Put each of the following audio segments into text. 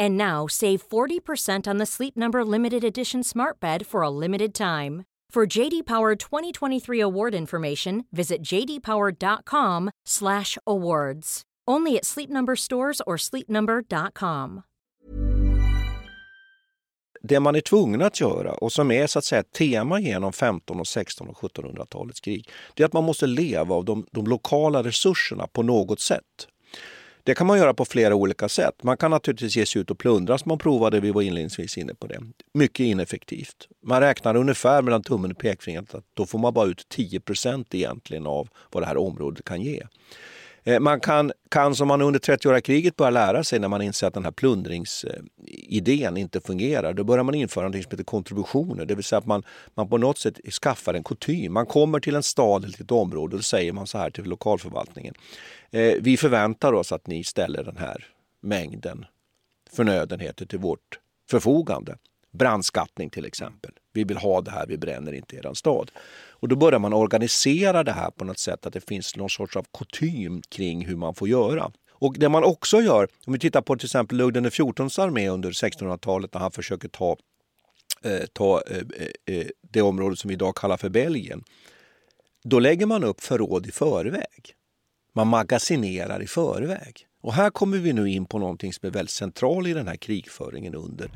And now save 40% on the Sleep Number limited edition Smart Bed for a limited time. For JD Power 2023 award information, visit jdpower.com/awards. Only at Sleep Number stores or sleepnumber.com. Det man är tvungen att göra och som är så att säga ett tema genom 15 och 16 och 1700-talets krig, det är att man måste leva av de, de lokala resurserna på något sätt. Det kan man göra på flera olika sätt. Man kan naturligtvis ge sig ut och plundra som man provade, vi var inledningsvis inne på det. Mycket ineffektivt. Man räknar ungefär mellan tummen och pekfingret att då får man bara ut 10% egentligen av vad det här området kan ge. Eh, man kan, kan som man under 30-åriga kriget börja lära sig när man inser att den här plundringsidén eh, inte fungerar. Då börjar man införa något som heter kontributioner, det vill säga att man, man på något sätt skaffar en kutym. Man kommer till en stad eller ett område och då säger man så här till lokalförvaltningen. Eh, vi förväntar oss att ni ställer den här mängden förnödenheter till vårt förfogande. Brandskattning till exempel. Vi vill ha det här, vi bränner inte er stad. Och då börjar man organisera det här på något sätt, att det finns någon sorts av kutym kring hur man får göra. Och det man också gör, om vi tittar på till exempel Ludvig XIVs armé under 1600-talet när han försöker ta, eh, ta eh, eh, eh, det område som vi idag kallar för Belgien. Då lägger man upp förråd i förväg. Man magasinerar i förväg. Och här kommer vi nu in på någonting som är väldigt central i den här krigföringen under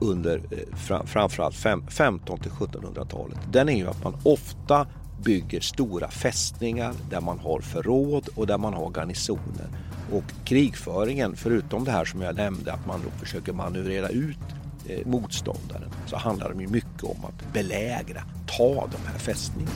under eh, framförallt 15 till 1700-talet. Den är ju att man ofta bygger stora fästningar där man har förråd och där man har garnisoner. Och krigföringen, förutom det här som jag nämnde att man då försöker manövrera ut eh, motståndaren, så handlar det mycket om att belägra, ta de här fästningarna.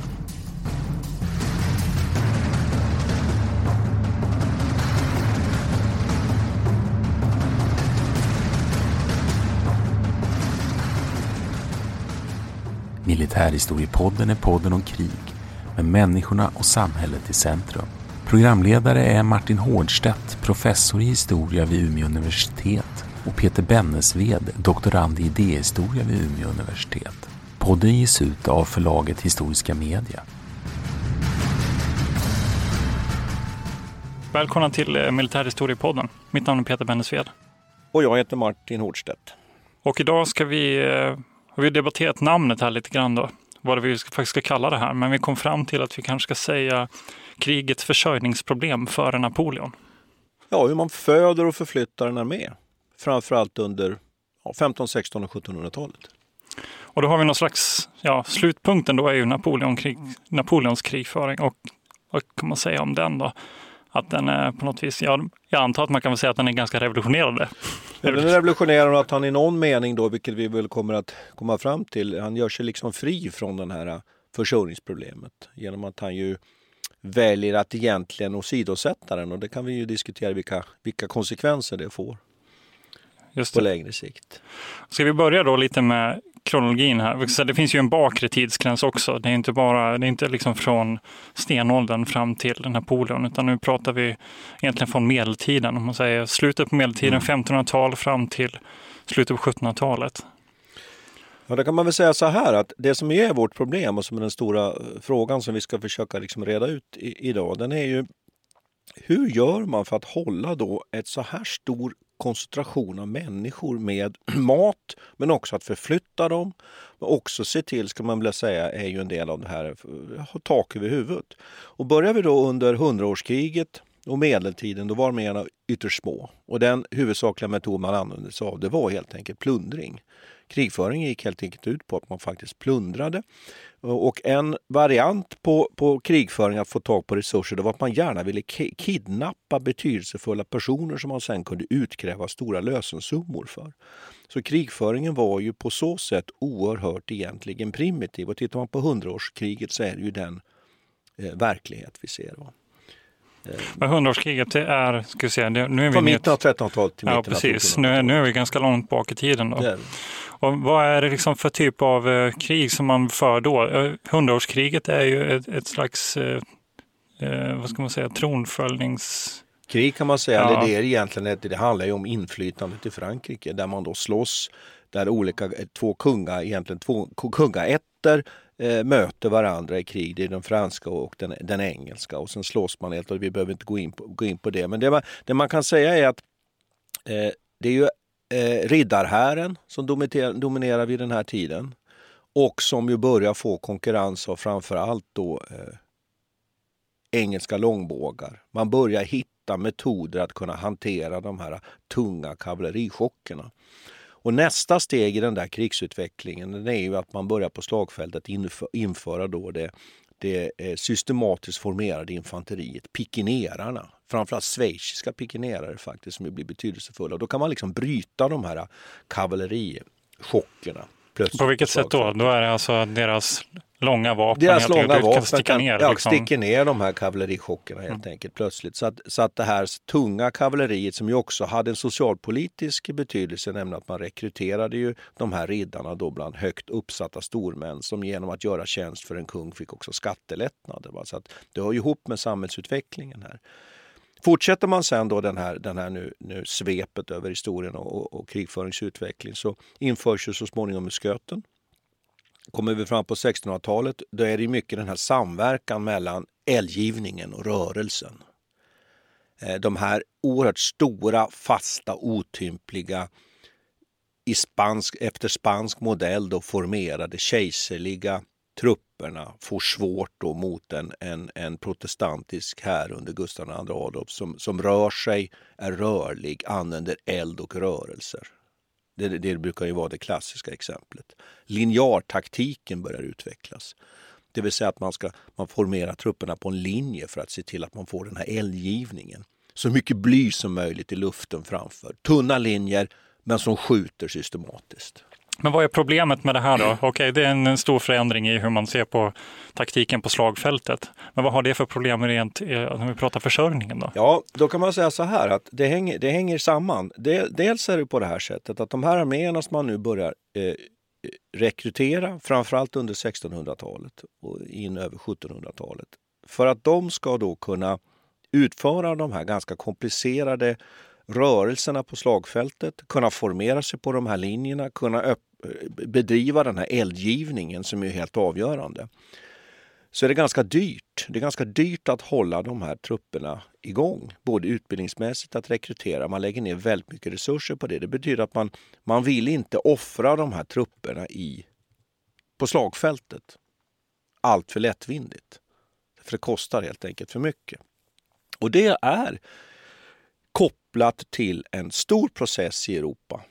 Militärhistoriepodden är podden om krig med människorna och samhället i centrum. Programledare är Martin Hårdstedt, professor i historia vid Umeå universitet och Peter Bennesved, doktorand i idéhistoria vid Umeå universitet. Podden ges ut av förlaget Historiska Media. Välkomna till eh, Militärhistoriepodden. Mitt namn är Peter Bennesved. Och jag heter Martin Hårdstedt. Och idag ska vi eh, och vi har debatterat namnet här lite grann då, vad vi faktiskt ska kalla det här. Men vi kom fram till att vi kanske ska säga krigets försörjningsproblem före Napoleon. Ja, hur man föder och förflyttar en armé. framförallt under ja, 15, 16 och 1700-talet. Och då har vi någon slags, ja, slutpunkten då är ju Napoleonkrig, Napoleons krigföring. Och vad kan man säga om den då? Att den är på något vis, ja, jag antar att man kan väl säga att den är ganska revolutionerande. Ja, den revolutionerande att han i någon mening då, vilket vi väl kommer att komma fram till, han gör sig liksom fri från den här försörjningsproblemet genom att han ju väljer att egentligen åsidosätta den och det kan vi ju diskutera vilka, vilka konsekvenser det får Just på det. längre sikt. Ska vi börja då lite med kronologin här? Så Det finns ju en bakre tidsgräns också. Det är inte bara, det är inte liksom från stenåldern fram till Napoleon, utan nu pratar vi egentligen från medeltiden. Om man säger slutet på medeltiden, 1500-tal fram till slutet på 1700-talet. Ja, då kan man väl säga så här att det som är vårt problem och som är den stora eh, frågan som vi ska försöka liksom reda ut i, idag, den är ju hur gör man för att hålla då ett så här stor koncentration av människor med mat, men också att förflytta dem. Och också se till, ska man vilja säga, är ju en del av det här, att ha tak över huvudet. Och börjar vi då under hundraårskriget och medeltiden, då var arméerna ytterst små. Och den huvudsakliga metod man använde sig av, det var helt enkelt plundring. Krigföring gick helt enkelt ut på att man faktiskt plundrade. Och en variant på, på krigföring att få tag på resurser det var att man gärna ville ki- kidnappa betydelsefulla personer som man sen kunde utkräva stora lösensummor för. Så krigföringen var ju på så sätt oerhört egentligen primitiv. Och tittar man på hundraårskriget så är det ju den eh, verklighet vi ser. Va? Men hundraårskriget, är, ska vi säga, nu är vi Från mitten av ett- 1300-talet till Ja, mitten precis. av Nu är, 1400-talet. nu är vi ganska långt bak i tiden. Då. Det är det. Och vad är det liksom för typ av eh, krig som man för då? Eh, Hundraårskriget är ju ett, ett slags, eh, eh, vad ska man säga, tronföljnings... Krig kan man säga, Ja. det, det, är egentligen, det handlar ju om inflytandet i Frankrike där man då slåss, där olika, eh, två kungar, egentligen två ku- kungaätter eh, möter varandra i krig. Det är den franska och den, den engelska och sen slåss man helt och vi behöver inte gå in på, gå in på det. Men det man, det man kan säga är att eh, det är ju eh, riddarhären som dominerar, dominerar vid den här tiden och som ju börjar få konkurrens av framför allt då eh, engelska långbågar. Man börjar hitta metoder att kunna hantera de här tunga kavallerichockerna. Och nästa steg i den där krigsutvecklingen den är ju att man börjar på slagfältet infö- införa då det, det eh, systematiskt formerade infanteriet, pikinerarna. Framförallt schweiziska pikinerare faktiskt som blir betydelsefulla. Då kan man liksom bryta de här kavallerichockerna. På vilket sätt då? Då är det alltså deras långa vapen Deras helt långa kan vapen sticka kan, ner. ja, liksom. sticker ner de här kavallerichockerna helt enkelt plötsligt. Så att, så att det här tunga kavalleriet som ju också hade en socialpolitisk betydelse, nämligen att man rekryterade ju de här riddarna då bland högt uppsatta stormän som genom att göra tjänst för en kung fick också skattelättnader. Va? Så att det hör ju ihop med samhällsutvecklingen här. Fortsätter man sen då den här, den här nu, nu svepet över historien och, och, och krigföringsutveckling så införs ju så småningom musköten. Kommer vi fram på 1600-talet då är det mycket den här samverkan mellan eldgivningen och rörelsen. Eh, de här oerhört stora, fasta, otympliga i spansk, efter spansk modell då formerade kejserliga trupperna får svårt då mot en, en, en protestantisk här under Gustav II Adolf som, som rör sig, är rörlig, använder eld och rörelser. Det, det brukar ju vara det klassiska exemplet. Linjartaktiken börjar utvecklas. Det vill säga att man ska man formerar trupperna på en linje för att se till att man får den här eldgivningen. Så mycket bly som möjligt i luften framför. Tunna linjer men som skjuter systematiskt. Men vad är problemet med det här då? Okej, det är en stor förändring i hur man ser på taktiken på slagfältet. Men vad har det för problem rent eh, när vi pratar försörjningen då? Ja, då kan man säga så här att det hänger, det hänger samman. Dels är det på det här sättet att de här arméerna som man nu börjar eh, eh rekrytera, framförallt under 1600-talet och in över 1700-talet, för att de ska då kunna utföra de här ganska komplicerade rörelserna på slagfältet, kunna formera sig på de här linjerna, kunna eh, bedriva den här eldgivningen som är helt avgörande så är det ganska dyrt. Det är ganska dyrt att hålla de här trupperna igång, både utbildningsmässigt att rekrytera. Man lägger ner väldigt mycket resurser på det. Det betyder att man, man vill inte offra de här trupperna i, på slagfältet allt för lättvindigt. För det kostar helt enkelt för mycket. Och det är kopplat till en stor process i Europa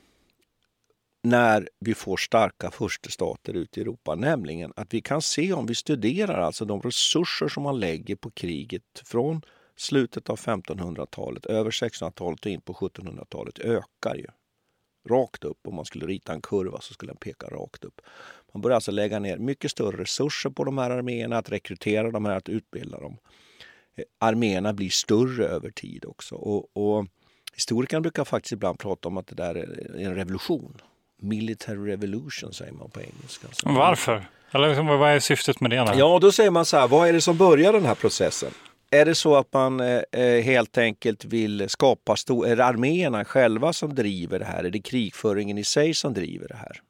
när vi får starka furstestater ute i Europa, nämligen att vi kan se om vi studerar alltså de resurser som man lägger på kriget från slutet av 1500-talet, över 1600-talet och in på 1700-talet ökar ju. Rakt upp. Om man skulle rita en kurva så skulle den peka rakt upp. Man börjar alltså lägga ner mycket större resurser på de här arméerna, att rekrytera dem här, att utbilda dem. Arméerna blir större över tid också. Och, och historikerna brukar faktiskt ibland prata om att det där är en revolution. Military revolution säger man på engelska. Så. Varför? Eller liksom, vad är syftet med det? Då? Ja, då säger man så här, vad är det som börjar den här processen? Är det så att man eh, eh helt enkelt vill skapa stor... Är det arméerna själva som driver det här? Är det krigföringen i sig som driver det här?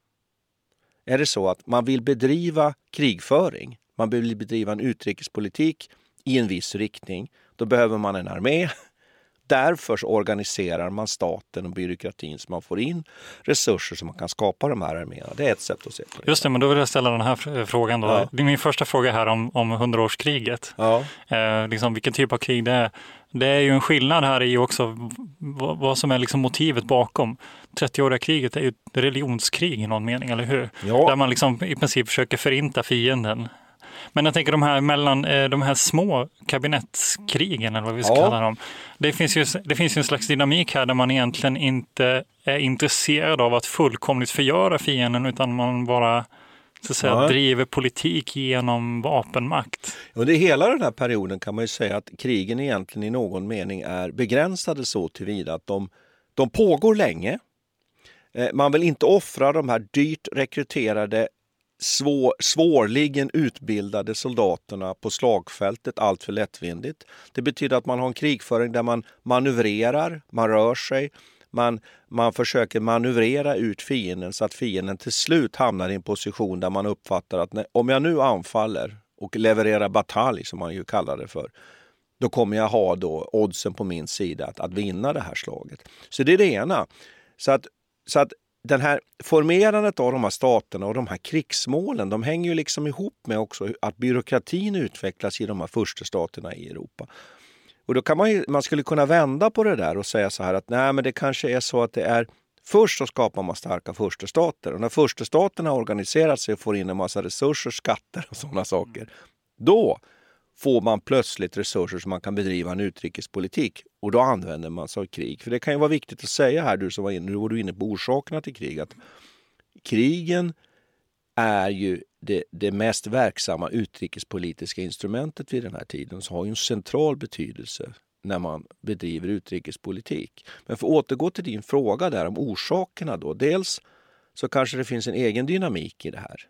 Är det så att man vill bedriva krigföring, man vill bedriva en utrikespolitik i en viss riktning, då behöver man en armé Därför så organiserar man staten och byråkratin så man får in resurser så man kan skapa de här arméerna. Det är ett sätt att se på det. Just det, men då vill jag ställa den här frågan. Då. Ja. Min första fråga här om, om hundraårskriget. Ja. Eh, liksom vilken typ av krig det är. Det är ju en skillnad här i också vad, vad som är liksom motivet bakom. 30-åriga kriget är ju ett religionskrig i någon mening, eller hur? Ja. Där man liksom i princip försöker förinta fienden men jag tänker de här mellan eh, de här små kabinettskrigen eller vad vi ska ja. kalla dem. Det finns, ju, det finns ju en slags dynamik här där man egentligen inte är intresserad av att fullkomligt förgöra fienden utan man bara så att säga, ja. driver politik genom vapenmakt. Under hela den här perioden kan man ju säga att krigen egentligen i någon mening är begränsade så tillvida att de, de pågår länge. Eh, man vill inte offra de här dyrt rekryterade svår, svårligen utbildade soldaterna på slagfältet allt för lättvindigt. Det betyder att man har en krigföring där man manövrerar, man rör sig, man, man försöker manövrera ut fienden så att fienden till slut hamnar i en position där man uppfattar att när, om jag nu anfaller och levererar batalj, som man ju kallar det för, då kommer jag ha då oddsen på min sida att, att vinna det här slaget. Så det är det ena. Så att, så att den här formerandet av de här staterna och de här krigsmålen, de hänger ju liksom ihop med också att byråkratin utvecklas i de här första staterna i Europa. Och då kan man, ju, man skulle kunna vända på det där och säga så här att nej, men det kanske är så att det är Först så skapar man starka förstastater och när förstastaterna har organiserat sig och får in en massa resurser, skatter och sådana saker, då får man plötsligt resurser som man kan bedriva en utrikespolitik. Och då använder man sig av krig. För det kan ju vara viktigt att säga här, du som var inne, nu var du inne på orsakerna till krig, att krigen är ju det, det mest verksamma utrikespolitiska instrumentet vid den här tiden, så har ju en central betydelse när man bedriver utrikespolitik. Men för att återgå till din fråga där om orsakerna då. Dels så kanske det finns en egen dynamik i det här.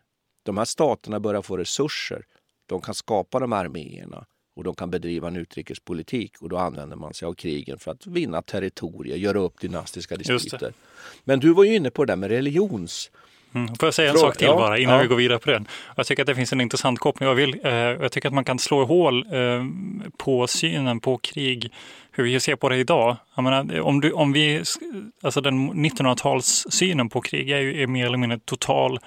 De här staterna börjar få resurser de kan skapa de här arméerna och de kan bedriva en utrikespolitik och då använder man sig av krigen för att vinna territorier, göra upp dynastiska dispyter. Men du var ju inne på det där med religions... Mm. Får jag säga en sak till bara innan ja. vi går vidare på den? Jag tycker att det finns en intressant koppling. Jag, vill, eh, jag tycker att man kan slå hål eh, på synen på krig, hur vi ser på det idag. Menar, om, du, om vi, alltså den 1900-talssynen på krig är ju är mer eller mindre total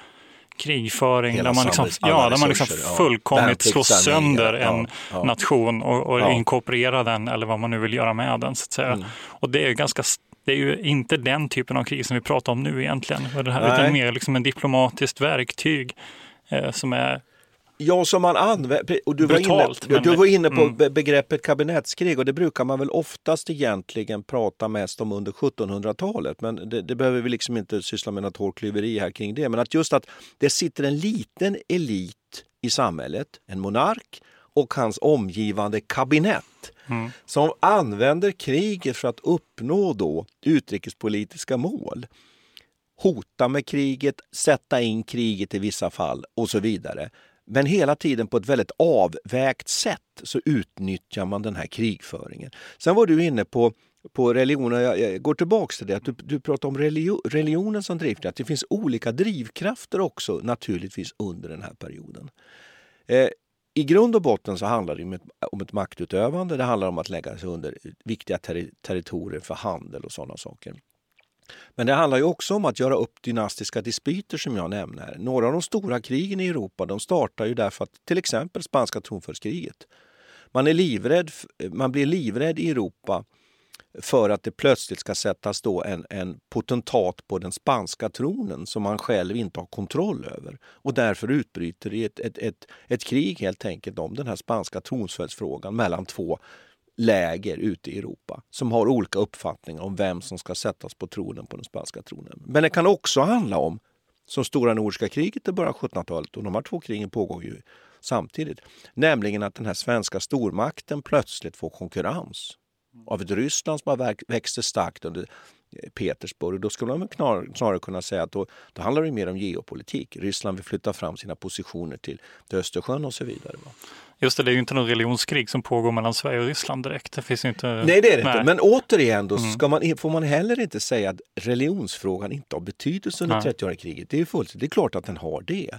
krigföring där man, liksom, ja, där man liksom fullkomligt slår sönder en nation och, och inkorporerar den eller vad man nu vill göra med den. Så att säga. Mm. Och det är ganska det är ju inte den typen av krig som vi pratar om nu egentligen, det här, utan mer liksom en diplomatiskt verktyg eh, som är Ja, som man använder. du, var inne, du var inne på mm. begreppet kabinettskrig och det brukar man väl oftast egentligen prata mest om under 1700-talet. Men det, det, behöver vi liksom inte syssla med något hårklyveri här kring det. Men att just att det sitter en liten elit i samhället, en monark och hans omgivande kabinett mm. som använder kriget för att uppnå då utrikespolitiska mål hota med kriget, sätta in kriget i vissa fall och så vidare. Men hela tiden på ett väldigt avvägt sätt så utnyttjar man den här krigföringen. Sen var du inne på, på religionen. Jag, jag går tillbaka till det. Att du, du pratar om religion, religionen som drivkraft. Det finns olika drivkrafter också naturligtvis under den här perioden. Eh, I grund och botten så handlar det om ett, om ett maktutövande. Det handlar om att lägga sig under viktiga ter territorier för handel och sådana saker. Men det handlar ju också om att göra upp dynastiska dispyter som jag nämner. Några av de stora krigen i Europa de startar ju därför att till exempel spanska tronföljdskriget. Man, är livrädd, man blir livrädd i Europa för att det plötsligt ska sättas då en, en potentat på den spanska tronen som man själv inte har kontroll över. Och därför utbryter det ett, ett, ett, ett krig helt enkelt om den här spanska tronföljdsfrågan mellan två läger ute i Europa som har olika uppfattningar om vem som ska sättas på tronen på den spanska tronen. Men det kan också handla om, som stora nordiska kriget i början av 1700-talet, och de här två krigen pågår ju samtidigt, nämligen att den här svenska stormakten plötsligt får konkurrens av ett Ryssland som har växt starkt under eh, Petersburg. Då skulle man snarare kunna säga att då, då handlar det mer om geopolitik. Ryssland vill flytta fram sina positioner till, till Östersjön och så vidare. Va? Just det, det är ju inte något religionskrig som pågår mellan Sverige och Ryssland direkt. Det finns inte... Nej, det är det nej. inte. Men återigen då, mm. ska man, får man heller inte säga att religionsfrågan inte har betydelse under 30-åriga kriget. Det är, fullt, det är klart att den har det.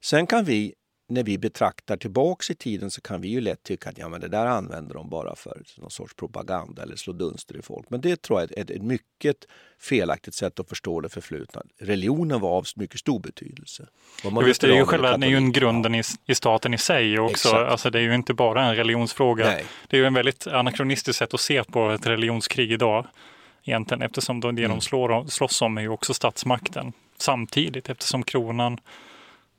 Sen kan vi när vi betraktar tillbaks i tiden så kan vi ju lätt tycka att ja, men det där använder de bara för någon sorts propaganda eller slå dunster i folk. Men det tror jag är ett, ett mycket felaktigt sätt att förstå det förflutna. Religionen var av mycket stor betydelse. Ja, visst, det är ju själva, det är ju en grunden i, i staten i sig också. Alltså, det är ju inte bara en religionsfråga. Nej. Det är ju en väldigt anakronistiskt sätt att se på ett religionskrig idag. Egentligen eftersom de, det mm. de slår, slåss om är ju också statsmakten samtidigt eftersom kronan,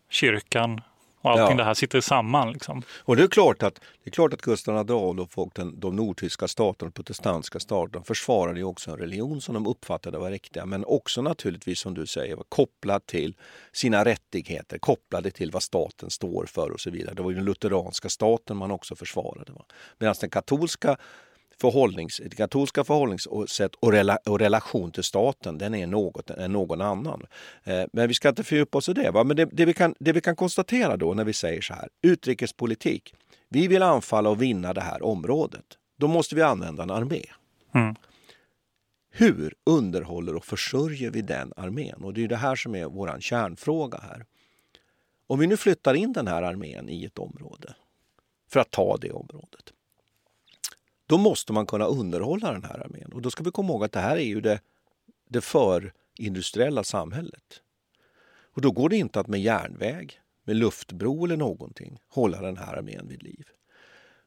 kyrkan och allting ja. det här sitter samman. Liksom. Och det är klart att, det är klart att Gustav Adolf och den, de nordtyska staterna, protestantiska staterna försvarade ju också en religion som de uppfattade var riktiga. Men också naturligtvis som du säger var kopplad till sina rättigheter, kopplade till vad staten står för och så vidare. Det var ju den lutheranska staten man också försvarade. Medan den katolska förhållnings, det katolska förhållningssätt och, rela, och relation till staten, den är något än någon annan. Eh, men vi ska inte fördjupa oss i det. Va? Men det, det, vi kan, det vi kan konstatera då när vi säger så här, utrikespolitik. Vi vill anfalla och vinna det här området. Då måste vi använda en armé. Mm. Hur underhåller och försörjer vi den armén? Och det är det här som är vår kärnfråga här. Om vi nu flyttar in den här armén i ett område för att ta det området. Då måste man kunna underhålla den här armén. Och då ska vi komma ihåg att det här är ju det, det förindustriella samhället. Och då går det inte att med järnväg, med luftbro eller någonting hålla den här armén vid liv.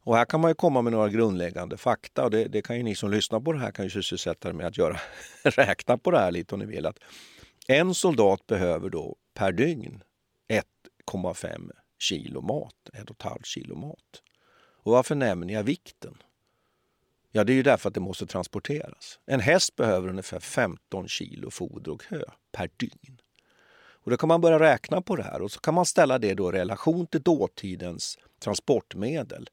Och här kan man ju komma med några grundläggande fakta och det, det kan ju ni som lyssnar på det här kan ju sysselsätta er med att göra, räkna på det här lite om ni vill. Att en soldat behöver då per dygn 1,5 kilo mat, 1,5 kilo mat. Och varför nämner jag vikten? Ja, det är ju därför att det måste transporteras. En häst behöver ungefär 15 kilo foder och hö per dygn. Och då kan man börja räkna på det här och så kan man ställa det då i relation till dåtidens transportmedel.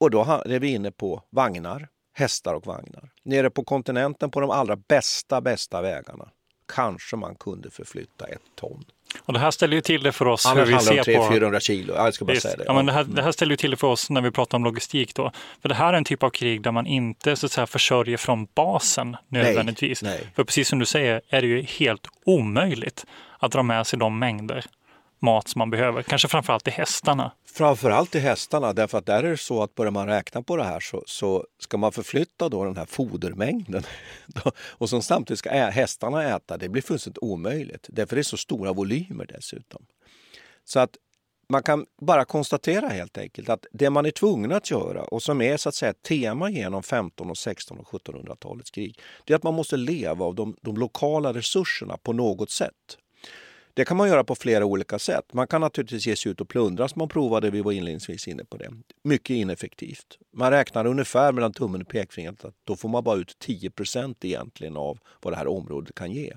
Och då är vi inne på vagnar, hästar och vagnar. Nere på kontinenten på de allra bästa, bästa vägarna kanske man kunde förflytta ett ton. Och det här ställer ju till det för oss Annars hur vi ser 300, på... 400 kilo, jag ska bara säga det. Ja, men det, här, det här ställer ju till det för oss när vi pratar om logistik då. För det här är en typ av krig där man inte så att säga försörjer från basen nödvändigtvis. Nej, nej. För precis som du säger är det ju helt omöjligt att dra med sig de mängder mat som man behöver. Kanske framförallt till hästarna. Framförallt till hästarna därför att där är det så att börjar man räkna på det här så, så ska man förflytta då den här fodermängden och som samtidigt ska hästarna äta, det blir fullständigt omöjligt. Därför är det så stora volymer dessutom. Så att man kan bara konstatera helt enkelt att det man är tvungen att göra och som är så att säga ett tema genom 15, och 16 och 1700-talets krig, det är att man måste leva av de, de lokala resurserna på något sätt. Det kan man göra på flera olika sätt. Man kan naturligtvis ge sig ut och plundra som man provade, vi var inledningsvis inne på det. Mycket ineffektivt. Man räknar ungefär mellan tummen och pekfingret att då får man bara ut 10 egentligen av vad det här området kan ge.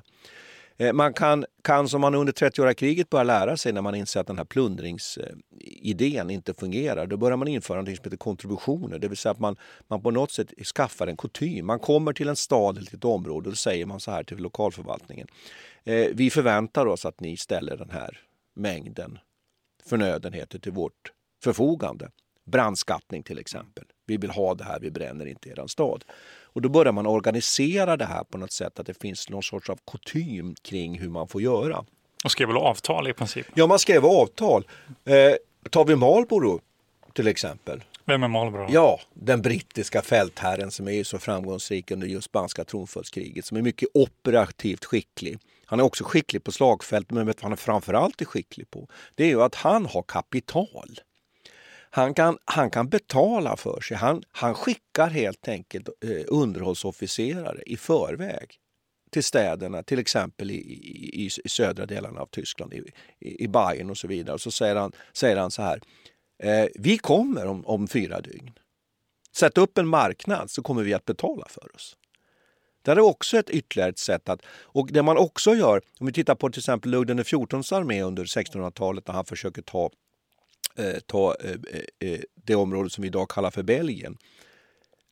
Eh, man kan, kan som man under 30-åriga kriget börja lära sig när man inser att den här plundringsidén inte fungerar. Då börjar man införa något som heter kontributioner, det vill säga att man, man på något sätt skaffar en kutym. Man kommer till en stad eller till ett område och då säger man så här till lokalförvaltningen. Eh, vi förväntar oss att ni ställer den här mängden förnödenheter till vårt förfogande. Brandskattning till exempel. Vi vill ha det här, vi bränner inte er stad. Och då börjar man organisera det här på något sätt, att det finns någon sorts av kutym kring hur man får göra. Och skrev väl avtal i princip? Ja, man skrev avtal. Eh, tar vi Marlboro till exempel. Vem är Marlborough? Ja, den brittiska fältherren som är så framgångsrik under just spanska tronföljdskriget, som är mycket operativt skicklig. Han är också skicklig på slagfält, men vet vad han är framförallt är skicklig på? Det är ju att han har kapital. Han kan, han kan betala för sig. Han, han skickar helt enkelt eh, underhållsofficerare i förväg till städerna, till exempel i, i, i södra delarna av Tyskland, i, i Bayern och så vidare. Och så säger han, säger han så här, eh, vi kommer om, om fyra dygn. Sätt upp en marknad så kommer vi att betala för oss. Det är också ett ytterligare ett sätt att... Och det man också gör, om vi tittar på till exempel Ludvig XIVs armé under 1600-talet när han försöker ta, Eh, ta eh, eh, eh det område som vi idag kallar för Belgien.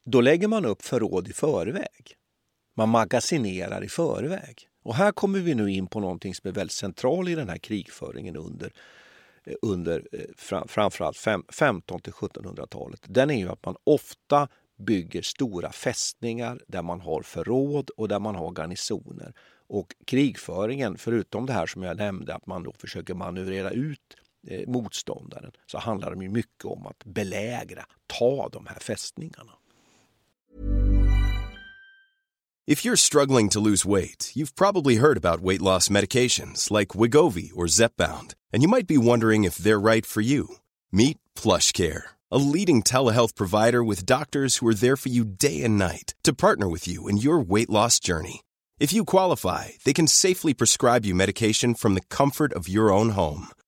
Då lägger man upp förråd i förväg. Man magasinerar i förväg. Och här kommer vi nu in på någonting som är väldigt centralt i den här krigföringen under, under eh, framförallt 15 till 1700-talet. Den är ju att man ofta bygger stora fästningar där man har förråd och där man har garnisoner. Och krigföringen, förutom det här som jag nämnde, att man då försöker manövrera ut eh, motståndaren, så handlar det mycket om att belägra, ta de här fästningarna. If you're struggling to lose weight, you've probably heard about weight loss medications like Wigovi or Zepbound, and you might be wondering if they're right for you. Meet PlushCare a leading telehealth provider with doctors who are there for you day and night to partner with you in your weight loss journey. If you qualify, they can safely prescribe you medication from the comfort of your own home.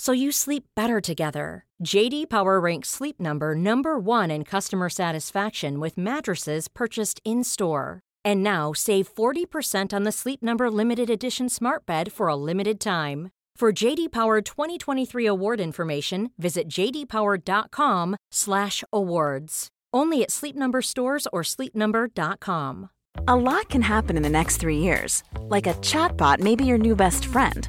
so you sleep better together. JD Power ranks Sleep Number number 1 in customer satisfaction with mattresses purchased in-store. And now save 40% on the Sleep Number limited edition smart bed for a limited time. For JD Power 2023 award information, visit jdpower.com/awards. Only at Sleep Number stores or sleepnumber.com. A lot can happen in the next three years. Like a chatbot may be your new best friend.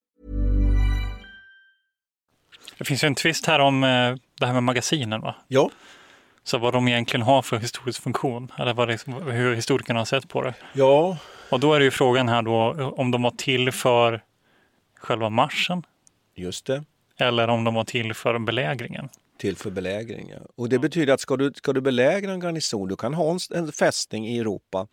Det finns ju en twist här om eh, det här med magasinen, va? Ja. Så vad de egentligen har för historisk funktion, eller vad det, hur historikerna har sett på det. Ja. Och då är det ju frågan här då om de var till för själva marschen. Just det. Eller om de var till för belägringen. Till för belägring, ja. Och det betyder att ska du, ska du belägra en garnison, du kan ha en, en fästning i Europa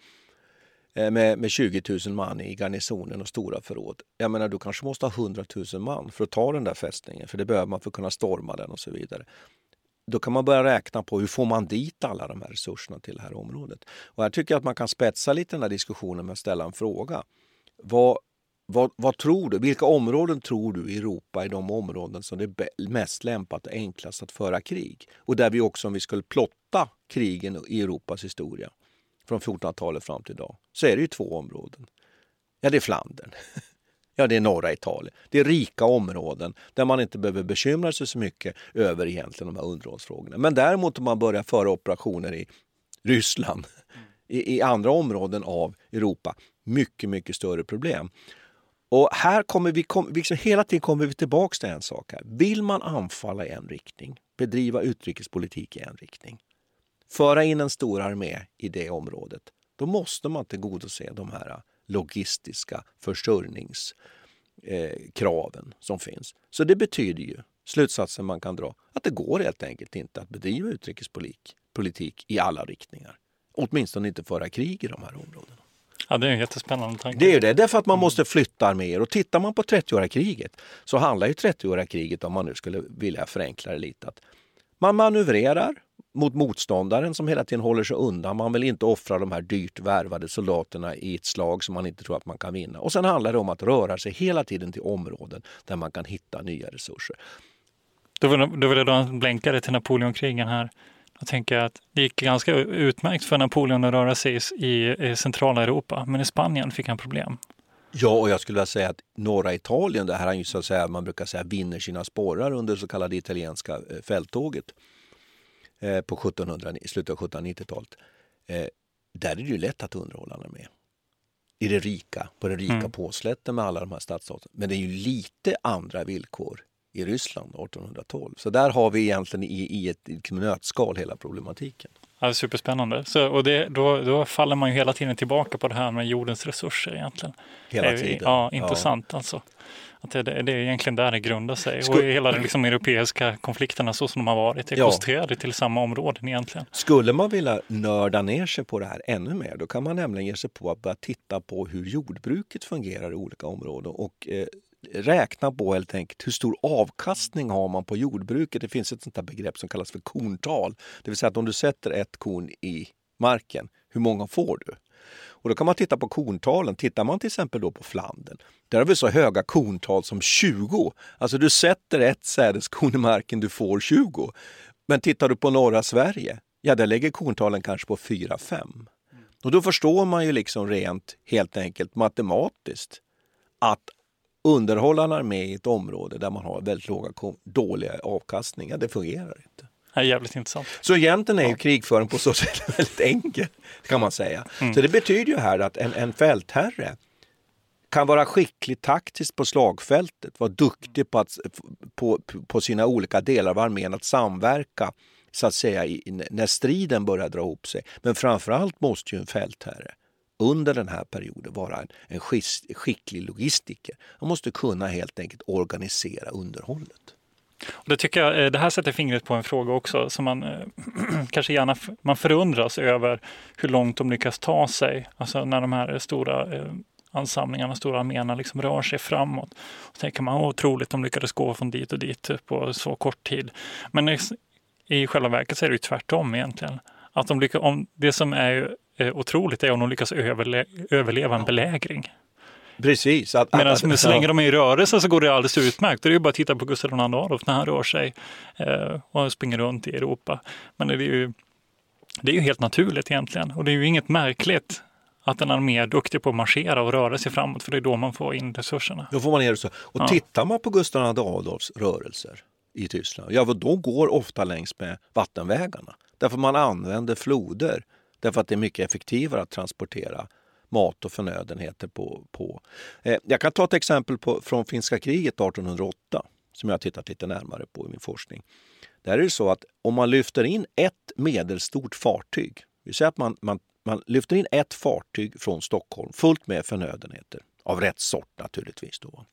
Eh, med, med 20 000 man i garnisonen och stora förråd. Jag menar, du kanske måste ha 100 000 man för att ta den där fästningen, för det behöver man för att kunna storma den och så vidare då kan man börja räkna på hur får man dit alla de här resurserna till det här området. Och här tycker jag att man kan spetsa lite den här diskussionen med att ställa en fråga. Vad, vad, vad, tror du? Vilka områden tror du i Europa är de områden som det är mest lämpat och enklast att föra krig? Och där vi också, om vi skulle plotta krigen i Europas historia från 1400-talet fram till idag, så är det ju två områden. Ja, det är Flandern Ja, det är norra Italien. Det är rika områden där man inte behöver bekymra sig så mycket över egentligen de här underhållsfrågorna. Men däremot om man börjar föra operationer i Ryssland, i, i andra områden av Europa, mycket, mycket större problem. Och här kommer vi, kom, liksom hela tiden kommer vi tillbaks till en sak här. Vill man anfalla i en riktning, bedriva utrikespolitik i en riktning, föra in en stor armé i det området, då måste man tillgodose de här logistiska försörjningskraven eh, som finns. Så det betyder ju, slutsatsen man kan dra, att det går helt enkelt inte att bedriva utrikespolitik i alla riktningar. Åtminstone inte föra krig i de här områdena. Ja, det är en jättespännande tanke. Det är det, därför att man måste flytta arméer. Och tittar man på 30-åriga kriget så handlar ju 30-åriga kriget, om man nu skulle vilja förenkla det lite, att man manövrerar, mot motståndaren som hela tiden håller sig undan. Man vill inte offra de här dyrt värvade soldaterna i ett slag som man inte tror att man kan vinna. Och sen handlar det om att röra sig hela tiden till områden där man kan hitta nya resurser. Då vill, då vill jag då blänka det till Napoleonkrigen här. Jag tänker att det gick ganska utmärkt för Napoleon att röra sig i, i centrala Europa, men i Spanien fick han problem. Ja, och jag skulle vilja säga att norra Italien, det här är ju så att säga, man brukar säga vinner sina sporrar under det så kallade italienska eh, fälttåget eh, på 1700, slutet av 1790-talet. Eh, där är det ju lätt att underhålla en armé. I det rika, på den rika mm. påslätten med alla de här stadsstaterna. Men det är ju lite andra villkor i Ryssland 1812. Så där har vi egentligen i, i ett nötskal hela problematiken. Ja, superspännande. Så, och det, då, då faller man ju hela tiden tillbaka på det här med jordens resurser egentligen. Hela tiden. Ja, intressant ja. alltså. Att det, det, är egentligen där det grundar sig. Skulle, och hela de liksom, europeiska konflikterna så som de har varit är ja. koncentrerade till samma områden egentligen. Skulle man vilja nörda ner sig på det här ännu mer, då kan man nämligen ge sig på att börja titta på hur jordbruket fungerar i olika områden. Och eh, räkna på helt enkelt hur stor avkastning har man på jordbruket. Det finns ett sånt begrepp som kallas för korntal. Det vill säga att om du sätter ett korn i marken, hur många får du? Och då kan man titta på korntalen. Tittar man till exempel då på Flandern, där har vi så höga korntal som 20. Alltså du sätter ett sädeskorn i marken, du får 20. Men tittar du på norra Sverige, ja där lägger korntalen kanske på 4-5. Och då förstår man ju liksom rent helt enkelt matematiskt att underhålla en armé i ett område där man har väldigt låga, dåliga avkastningar, det fungerar inte. Är jävligt intressant. Så egentligen är ju krigföring på så sätt väldigt enkel, kan man säga. Mm. Så det betyder ju här att en, en fältherre kan vara skicklig taktiskt på slagfältet, vara duktig på, att, på, på sina olika delar av armén att samverka så att säga i, när striden börjar dra ihop sig. Men framförallt måste ju en fältherre under den här perioden vara en, en skicklig logistiker. Man måste kunna helt enkelt organisera underhållet. Och det, tycker jag, eh, det här sätter fingret på en fråga också som man eh, kanske gärna man förundras över hur långt de lyckas ta sig. Alltså när de här stora eh, ansamlingarna, stora arméerna liksom rör sig framåt. Och tänker man otroligt, de lyckades gå från dit och dit på så kort tid. Men i, själva verket så är det ju tvärtom egentligen. Att de lyckas, om, det som är otroligt är om de lyckas överle överleva en belägring. Precis. Att, Medan att, så länge de är i rörelse så går det alldeles utmärkt. Det är ju bara att titta på Gustav II Adolf när han rör sig eh, och springer runt i Europa. Men det är, ju, det är ju helt naturligt egentligen och det är ju inget märkligt att en armé är duktig på att marschera och röra sig framåt för det är då man får in resurserna. Då får man in resurser. Och ja. tittar man på Gustav II Adolfs rörelser i Tyskland, ja då går ofta längs med vattenvägarna. Därför man använder floder. Därför att det är mycket effektivare att transportera mat och förnödenheter på. på. Eh, jag kan ta ett exempel på, från finska kriget 1808 som jag har tittat lite närmare på i min forskning. Där är det så att om man lyfter in ett medelstort fartyg, vi säger att man, man, man lyfter in ett fartyg från Stockholm fullt med förnödenheter, av rätt sort naturligtvis, då,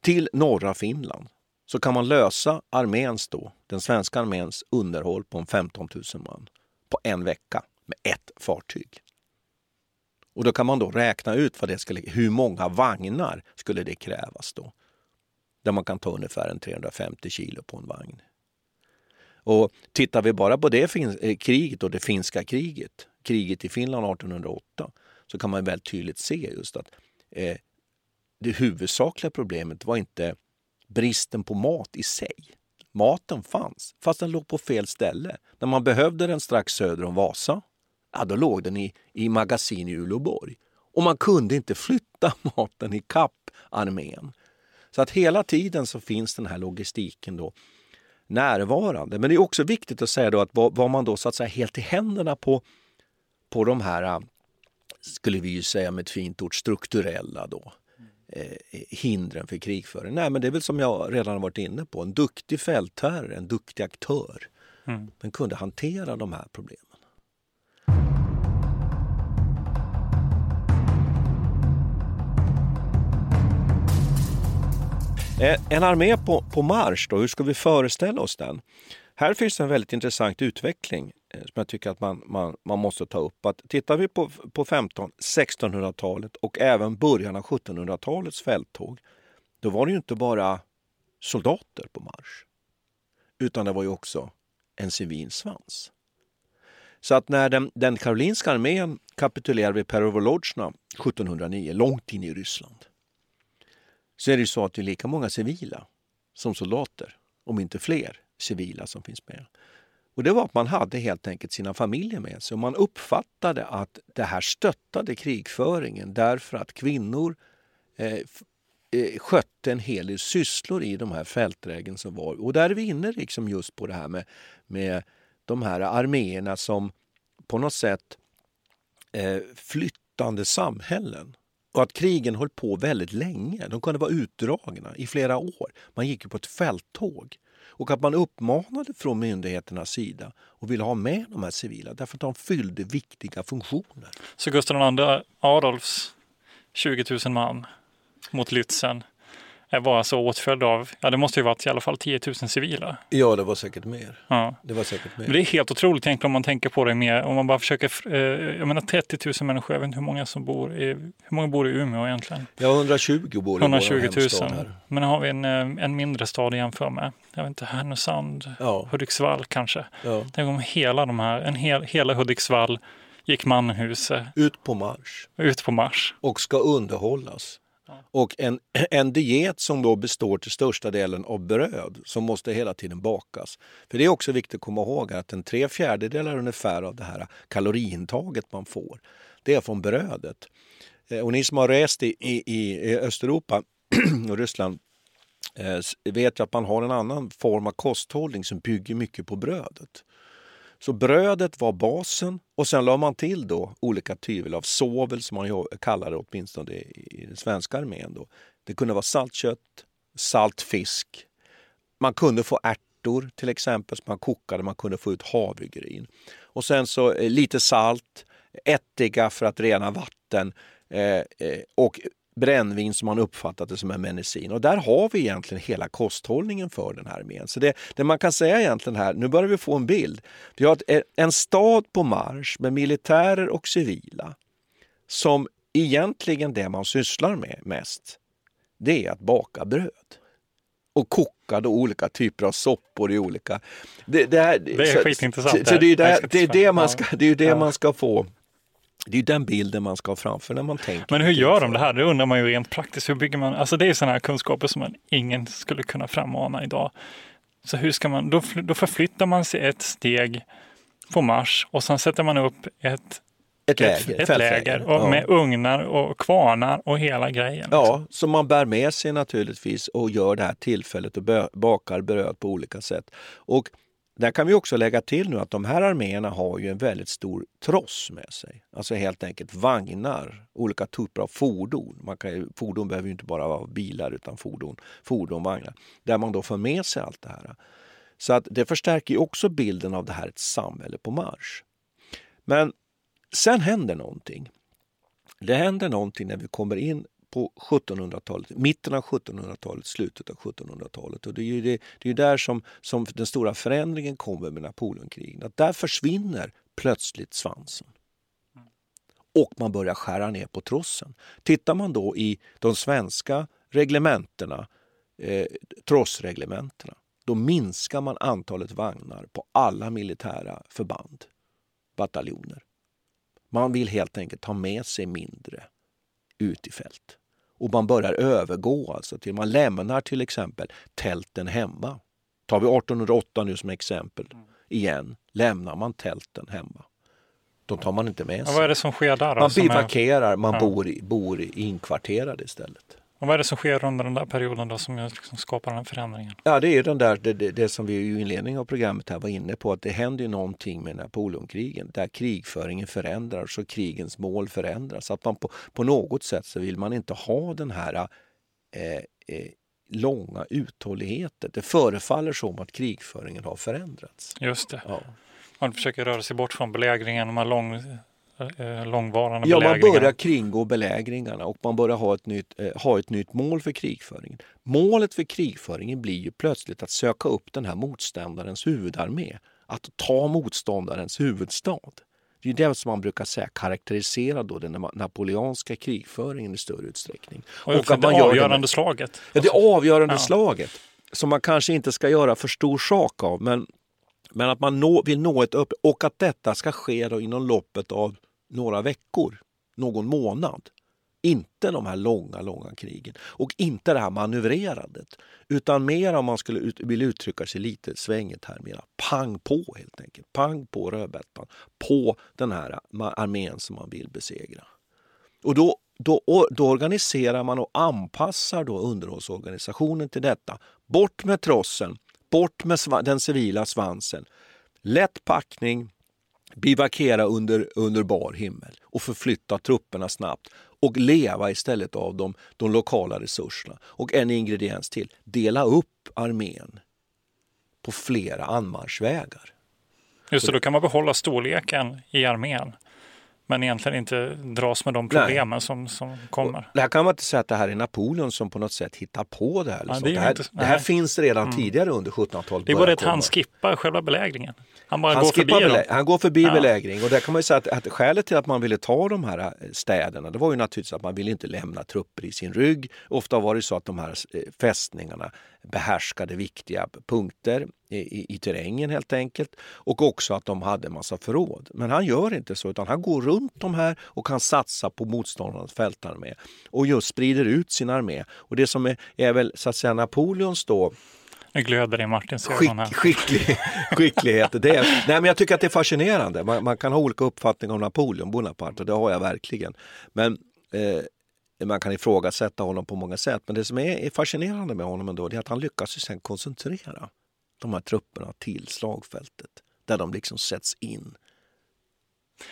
till norra Finland så kan man lösa arméns då, den svenska arméns underhåll på en 15 000 man på en vecka med ett fartyg. Och då kan man då räkna ut vad det skulle, hur många vagnar skulle det krävas då. Där man kan ta ungefär en 350 kilo på en vagn. Och tittar vi bara på det eh, kriget och det finska kriget, kriget i Finland 1808, så kan man väldigt tydligt se just att eh, det huvudsakliga problemet var inte bristen på mat i sig. Maten fanns, fast den låg på fel ställe. När man behövde den strax söder om Vasa, ja, då låg den i, i magasin i Uleåborg. Och man kunde inte flytta maten i kapp armén. Så att hela tiden så finns den här logistiken då närvarande. Men det är också viktigt att säga då att var man då så att säga helt i händerna på, på de här, skulle vi ju säga med ett fint ord, strukturella då eh, hindren för krigföring? Nej, men det är väl som jag redan har varit inne på, en duktig fältherre, en duktig aktör. Mm. Men kunde hantera de här problemen. Eh, en armé på, på marsch, då, hur ska vi föreställa oss den? Här finns en väldigt intressant utveckling eh, som jag tycker att man, man, man måste ta upp. Att tittar vi på, på 15-1600-talet och även början av 1700-talets fälttåg, då var det ju inte bara soldater på marsch. Utan det var ju också en civil svans. Så att när den, den karolinska armén kapitulerade vid Perovolodjna 1709, långt in i Ryssland, så är det så att det är lika många civila som soldater, om inte fler civila som finns med. Och det var att man hade helt enkelt sina familjer med sig och man uppfattade att det här stöttade krigföringen därför att kvinnor eh, eh, skötte en hel del sysslor i de här fältlägen som var. Och där är vi inne liksom just på det här med, med de här arméerna som på något sätt eh, flyttande samhällen. Och att krigen höll på väldigt länge. De kunde vara utdragna i flera år. Man gick ju på ett fälttåg. Och att man uppmanade från myndigheternas sida och ville ha med de här civila därför att de fyllde viktiga funktioner. Så Gustav II Adolfs 20 000 man mot Lützen var alltså åtföljd av, ja det måste ju varit i alla fall 10 000 civila. Ja, det var säkert mer. Ja. Det var säkert mer. Det är helt otroligt egentligen om man tänker på det mer, om man bara försöker, eh, jag menar 30 000 människor, jag vet inte hur många som bor i, hur många bor i Umeå egentligen? Ja, 120 bor i 120 000. Här. Men har vi en, eh, en mindre stad att jämföra med, jag vet inte, Härnösand, ja. Hudiksvall kanske. Ja. Tänk om hela de här, en hel, hela Hudiksvall gick Manhuset. Ut på marsch. Ut på marsch. Och ska underhållas. Och en, en diet som då består till största delen av bröd som måste hela tiden bakas. För det är också viktigt att komma ihåg att en tre fjärdedelar ungefär av det här kaloriintaget man får, det är från brödet. Eh, och ni som har rest i, i, i Östeuropa och Ryssland eh, vet ju att man har en annan form av kosthållning som bygger mycket på brödet. Så brödet var basen och sen la man till då olika typer av sovel som man kallar det åtminstone i den svenska armén. Då. Det kunde vara saltkött, salt fisk. Man kunde få ärtor till exempel som man kokade, man kunde få ut havregryn. Och sen så eh, lite salt, ättika för att rena vatten eh, eh och brännvin som man uppfattat det som en medicin. Och där har vi egentligen hela kosthållningen för den här armén. Så det, det, man kan säga egentligen här, nu börjar vi få en bild. Vi har ett, en stad på marsch med militärer och civila som egentligen det man sysslar med mest, det är att baka bröd. Och koka då olika typer av soppor i olika... Det, det, här, det är skitintressant. Så, så det är det, det, är det, man ska, det, är det man ska få det är den bilden man ska ha framför när man tänker. Men hur gör de det här? Det undrar man ju rent praktiskt. Hur bygger man? Alltså det är sådana här kunskaper som man ingen skulle kunna frammana idag. Så hur ska man? Då, då förflyttar man sig ett steg på Mars och sen sätter man upp ett ett läger, ett, ett läger och ja. med ugnar och kvarnar och hela grejen. Ja, liksom. som man bär med sig naturligtvis och gör det här tillfället och bakar bröd på olika sätt. Och där kan vi också lägga till nu att de här arméerna har ju en väldigt stor tross med sig. Alltså helt enkelt vagnar, olika typer av fordon. Man kan, fordon behöver ju inte bara vara bilar utan fordon, fordon, vagnar. Där man då får med sig allt det här. Så att det förstärker ju också bilden av det här ett samhälle på marsch. Men sen händer någonting. Det händer någonting när vi kommer in på 1700-talet, mitten av 1700-talet, slutet av 1700-talet. Och det är ju det, det är där som, som den stora förändringen kommer med Napoleonkrigen. Att där försvinner plötsligt svansen. Och man börjar skära ner på trossen. Tittar man då i de svenska reglementena, eh, trossreglementena, då minskar man antalet vagnar på alla militära förband, bataljoner. Man vill helt enkelt ha med sig mindre ut i fält. Och man börjar övergå alltså till, man lämnar till exempel tälten hemma. Tar vi 1808 nu som exempel igen, lämnar man tälten hemma. Då tar man inte med sig. Och vad är det som sker där? Man bivackerar, man ja. bor, bor inkvarterade istället. Och vad är det som sker under den där perioden då som liksom skapar den här förändringen? Ja, det är den där, det, det, som vi i inledningen av programmet här var inne på, att det händer någonting med Napoleonkrigen där krigföringen förändras och krigens mål förändras. Att man på, på något sätt så vill man inte ha den här eh, eh, långa uthålligheten. Det förefaller som att krigföringen har förändrats. Just det. Ja. Man försöker röra sig bort från belägringen, de här lång, långvarande Ja, man börjar kringgå belägringarna och man börjar ha ett, nytt, eh, ha ett nytt mål för krigföringen. Målet för krigföringen blir ju plötsligt att söka upp den här motståndarens huvudarmé. Att ta motståndarens huvudstad. Det är det som man brukar säga karaktäriserar då den napoleanska krigföringen i större utsträckning. Och, och att det avgörande det, slaget. Ja, det avgörande ja. slaget. Som man kanske inte ska göra för stor sak av men, men att man nå, vill nå ett upp och att detta ska ske då inom loppet av några veckor, någon månad. Inte de här långa, långa krigen och inte det här manövrerandet. Utan mer om man skulle ut, vill uttrycka sig lite svängigt här, mera pang på helt enkelt. Pang på rödbetan, på den här armén som man vill besegra. Och då då, då organiserar man och anpassar då underhållsorganisationen till detta. Bort med trossen, bort med den civila svansen. Lätt packning, bivakera under, under bar himmel och förflytta trupperna snabbt och leva istället av de, de lokala resurserna. Och en ingrediens till, dela upp armén på flera anmarschvägar. Just det, då kan man behålla storleken i armén men egentligen inte dras med de problemen som, som kommer. det här kan man inte säga att det här är Napoleon som på något sätt hittar på det här. Ja, det, det, här, inte, det, här, finns redan mm. tidigare under 1700-talet. Det är bara att han skippar själva belägringen. Han bara han går förbi belä- Han går förbi ja. belägring och där kan man säga att, att skälet till att man ville ta de här eh, städerna det var ju naturligtvis att man ville inte lämna trupper i sin rygg. Ofta var det så att de här eh, fästningarna behärskade viktiga punkter i, i, i, terrängen helt enkelt och också att de hade massa förråd. Men han gör inte så utan han går runt de här och kan satsa på motståndarnas fältarmé och just sprider ut sin armé. Och det som är, är väl så att säga Napoleons då nu glöder det i Martins ögon här. Skicklig, skicklighet. Det är, nej, men jag tycker att det är fascinerande. Man, man kan ha olika uppfattningar om Napoleon Bonaparte och det har jag verkligen. Men eh, man kan ifrågasätta honom på många sätt. Men det som är fascinerande med honom ändå är att han lyckas ju sen koncentrera de här trupperna till slagfältet där de liksom sätts in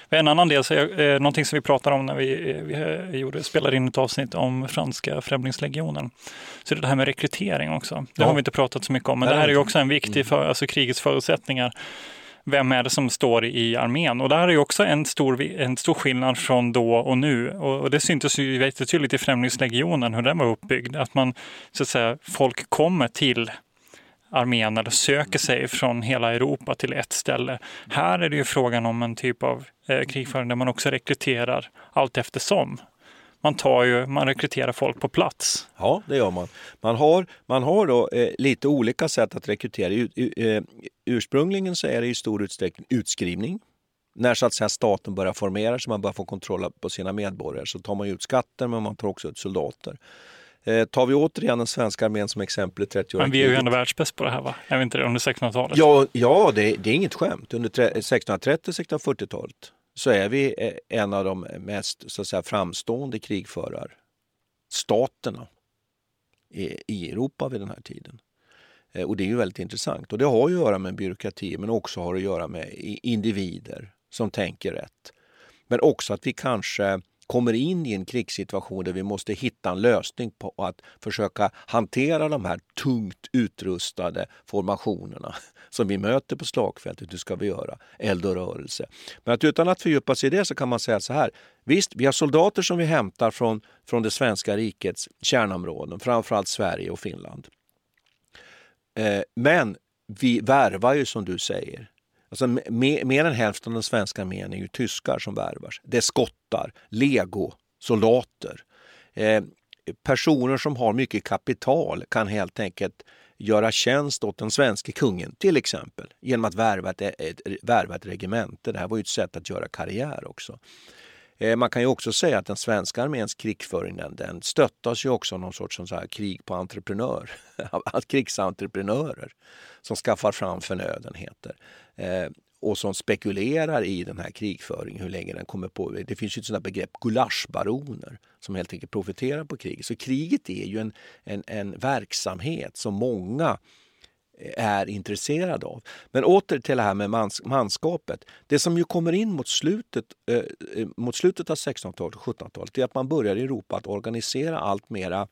en annan del, så är, eh, någonting som vi pratade om när vi, eh, vi eh, gjorde, spelade in ett avsnitt om franska främlingslegionen. Så det, det här med rekrytering också. Det har vi inte pratat så mycket om, men det, det här är ju också en viktig, mm. för, alltså krigets förutsättningar. Vem är det som står i armén? Och där är ju också en stor, en stor skillnad från då och nu. Och, och det syntes ju jättetydligt i Främlingslegionen hur den var uppbyggd. Att man, så att säga, folk kommer till armén eller söker sig från hela Europa till ett ställe. Här är det ju frågan om en typ av eh, krigföring där man också rekryterar allt eftersom. Man, tar ju, man rekryterar folk på plats. Ja, det gör man. Man har, man har då, eh, lite olika sätt att rekrytera. U, u, eh, ursprungligen så är det i stor utsträckning utskrivning. När så att säga, staten börjar formera sig, man börjar få kontroll på sina medborgare så tar man ut skatter men man tar också ut soldater. Eh, tar vi återigen den svenska armén som exempel i 30 år. Men vi är ju ändå världsbäst på det här va? Är vi inte det under 1600-talet? Ja, ja det, det är inget skämt. Under 1630-1640-talet så är vi eh, en av de mest så att säga, framstående krigförarstaterna i, i Europa vid den här tiden. Eh, och det är ju väldigt intressant. Och det har ju att göra med byråkrati men också har att göra med individer som tänker rätt. Men också att vi kanske kommer in i en krigssituation där vi måste hitta en lösning på att försöka hantera de här tungt utrustade formationerna som vi möter på slagfältet. Hur ska vi göra? Eld och rörelse. Men att utan att fördjupa sig i det så kan man säga så här. Visst, vi har soldater som vi hämtar från, från det svenska rikets kärnområden, framförallt Sverige och Finland. Eh, men vi värvar ju som du säger Alltså, mer, mer än hälften av den svenska armén är ju tyskar som värvas. Det är skottar, legosoldater. Eh, personer som har mycket kapital kan helt enkelt göra tjänst åt den svenska kungen till exempel genom att värva ett, ett, ett, värva ett regemente. Det här var ju ett sätt att göra karriär också. Eh, man kan ju också säga att den svenska arméns krigföring den, den stöttas ju också av någon sorts så här krig på entreprenör, krigsentreprenörer som skaffar fram förnödenheter eh, och som spekulerar i den här krigföringen, hur länge den kommer på. Det finns ju ett sånt begrepp, gulaschbaroner, som helt enkelt profiterar på kriget. Så kriget är ju en, en, en verksamhet som många är intresserad av. Men åter till det här med mans, manskapet. Det som ju kommer in mot slutet, eh, eh mot slutet av 1600-talet och 1700-talet är att man börjar i Europa att organisera allt mera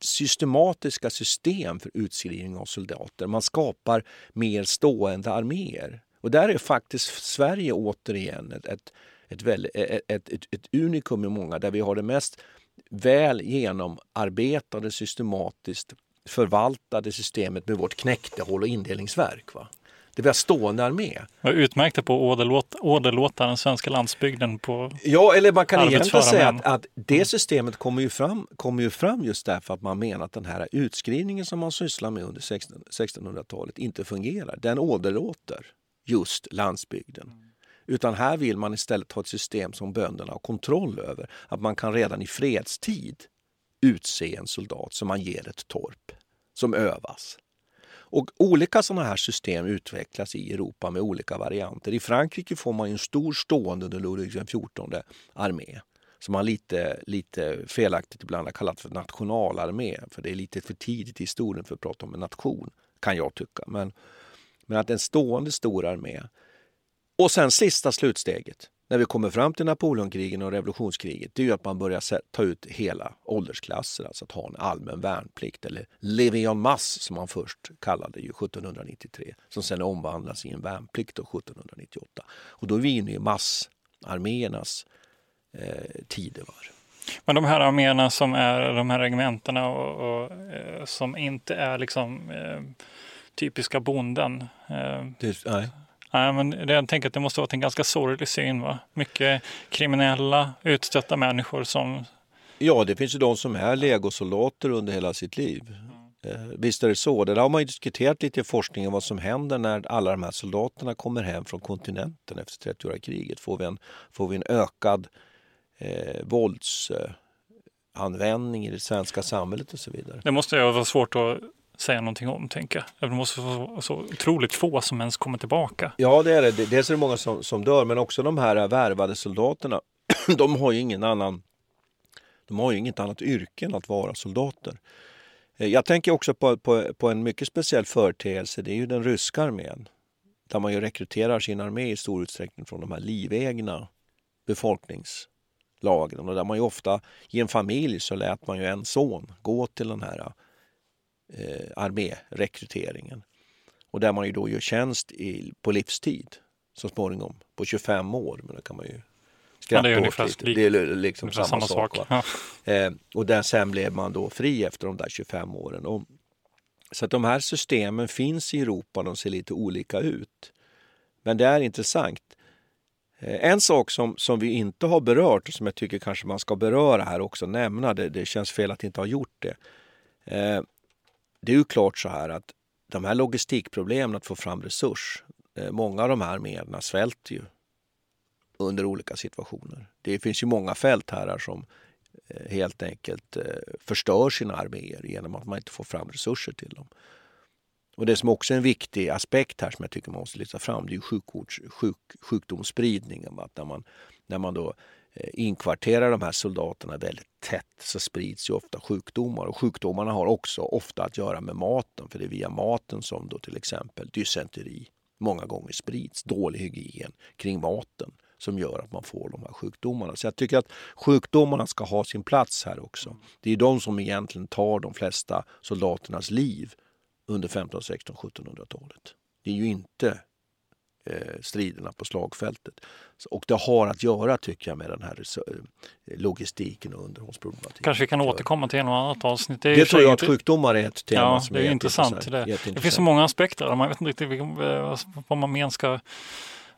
systematiska system för utskrivning av soldater. Man skapar mer stående arméer. Och där är faktiskt Sverige återigen ett, ett, ett, ett, e, ett, ett, ett unikum i många, där vi har det mest väl genomarbetade systematiskt förvaltade systemet med vårt knäktehåll och indelningsverk. Va? Det var stående armé. Jag utmärkte på åderlåt, åderlåta den svenska landsbygden på Ja, eller man kan egentligen säga att, att, det systemet kommer ju, fram, kommer ju fram just därför att man menar att den här utskrivningen som man sysslar med under 1600-talet inte fungerar. Den åderlåter just landsbygden. Utan här vill man istället ha ett system som bönderna har kontroll över. Att man kan redan i fredstid utse en soldat som man ger ett torp som övas. Och olika sådana här system utvecklas i Europa med olika varianter. I Frankrike får man en stor stående under Ludvig XIV armé som man lite, lite felaktigt ibland har kallat för nationalarmé. För det är lite för tidigt i historien för att prata om en nation, kan jag tycka. Men, men att en stående stor armé. Och sen sista slutsteget, när vi kommer fram till Napoleonkrigen och revolutionskriget, det är ju att man börjar ta ut hela åldersklasser, alltså att ha en allmän värnplikt eller levion mass som man först kallade ju 1793, som sen omvandlas i en värnplikt då 1798. Och då är vi inne i massarméernas eh, tidevarv. Men de här arméerna som är de här regementena och, och eh, som inte är liksom eh, typiska bonden. Eh, det, nej. Nej, men jag tänker att det måste vara en ganska sorglig syn. Va? Mycket kriminella, utstötta människor som... Ja, det finns ju de som är legosoldater under hela sitt liv. Eh, visst är det så. Det där har man ju diskuterat lite i forskningen vad som händer när alla de här soldaterna kommer hem från kontinenten efter 30-åriga kriget. Får vi en, får vi en ökad eh, våldsanvändning i det svenska samhället och så vidare? Det måste ju vara svårt att säga någonting om, tänker jag. Det måste vara så otroligt få som ens kommer tillbaka. Ja, det är det. Dels är det många som, som dör, men också de här äh, värvade soldaterna. de har ju ingen annan de har ju inget annat yrke än att vara soldater. Eh, jag tänker också på, på, på, en mycket speciell företeelse. Det är ju den ryska armén. Där man ju rekryterar sin armé i stor utsträckning från de här livegna befolkningslagren. Och där man ju ofta, i en familj så lät man ju en son gå till den här äh, eh, armérekryteringen. Och där man ju då gör tjänst i, på livstid så småningom, på 25 år. Men det kan man ju skratta ja, det åt lite. Det är liksom samma, samma, sak. sak. Ja. Eh, och där sen blev man då fri efter de där 25 åren. Och, så att de här systemen finns i Europa, de ser lite olika ut. Men det är intressant. Eh, en sak som, som vi inte har berört och som jag tycker kanske man ska beröra här också, nämna, det, det känns fel att inte ha gjort det. Det är ju klart så här att de här logistikproblemen att få fram resurs, eh, många av de här arméerna svälter ju under olika situationer. Det finns ju många fältherrar som eh, helt enkelt eh, förstör sina arméer genom att man inte får fram resurser till dem. Och det som också är en viktig aspekt här som jag tycker man måste lyfta fram, det är sjukvårds, sjuk, sjukdomsspridningen. Att när, man, när man då Eh, inkvarterar de här soldaterna väldigt tätt så sprids ju ofta sjukdomar. Och sjukdomarna har också ofta att göra med maten, för det är via maten som då till exempel dysenteri många gånger sprids. Dålig hygien kring maten som gör att man får de här sjukdomarna. Så jag tycker att sjukdomarna ska ha sin plats här också. Det är de som egentligen tar de flesta soldaternas liv under 15, 16, 1700-talet. Det är ju inte striderna på slagfältet. Och det har att göra, tycker jag, med den här eh, logistiken och underhållsproblematiken. Kanske vi kan återkomma till något annat avsnitt. Det, det tror jag att sjukdomar är ett tema ja, som det är, är intressant. Det. det finns så många aspekter. Man vet inte riktigt eh, vad man men ska...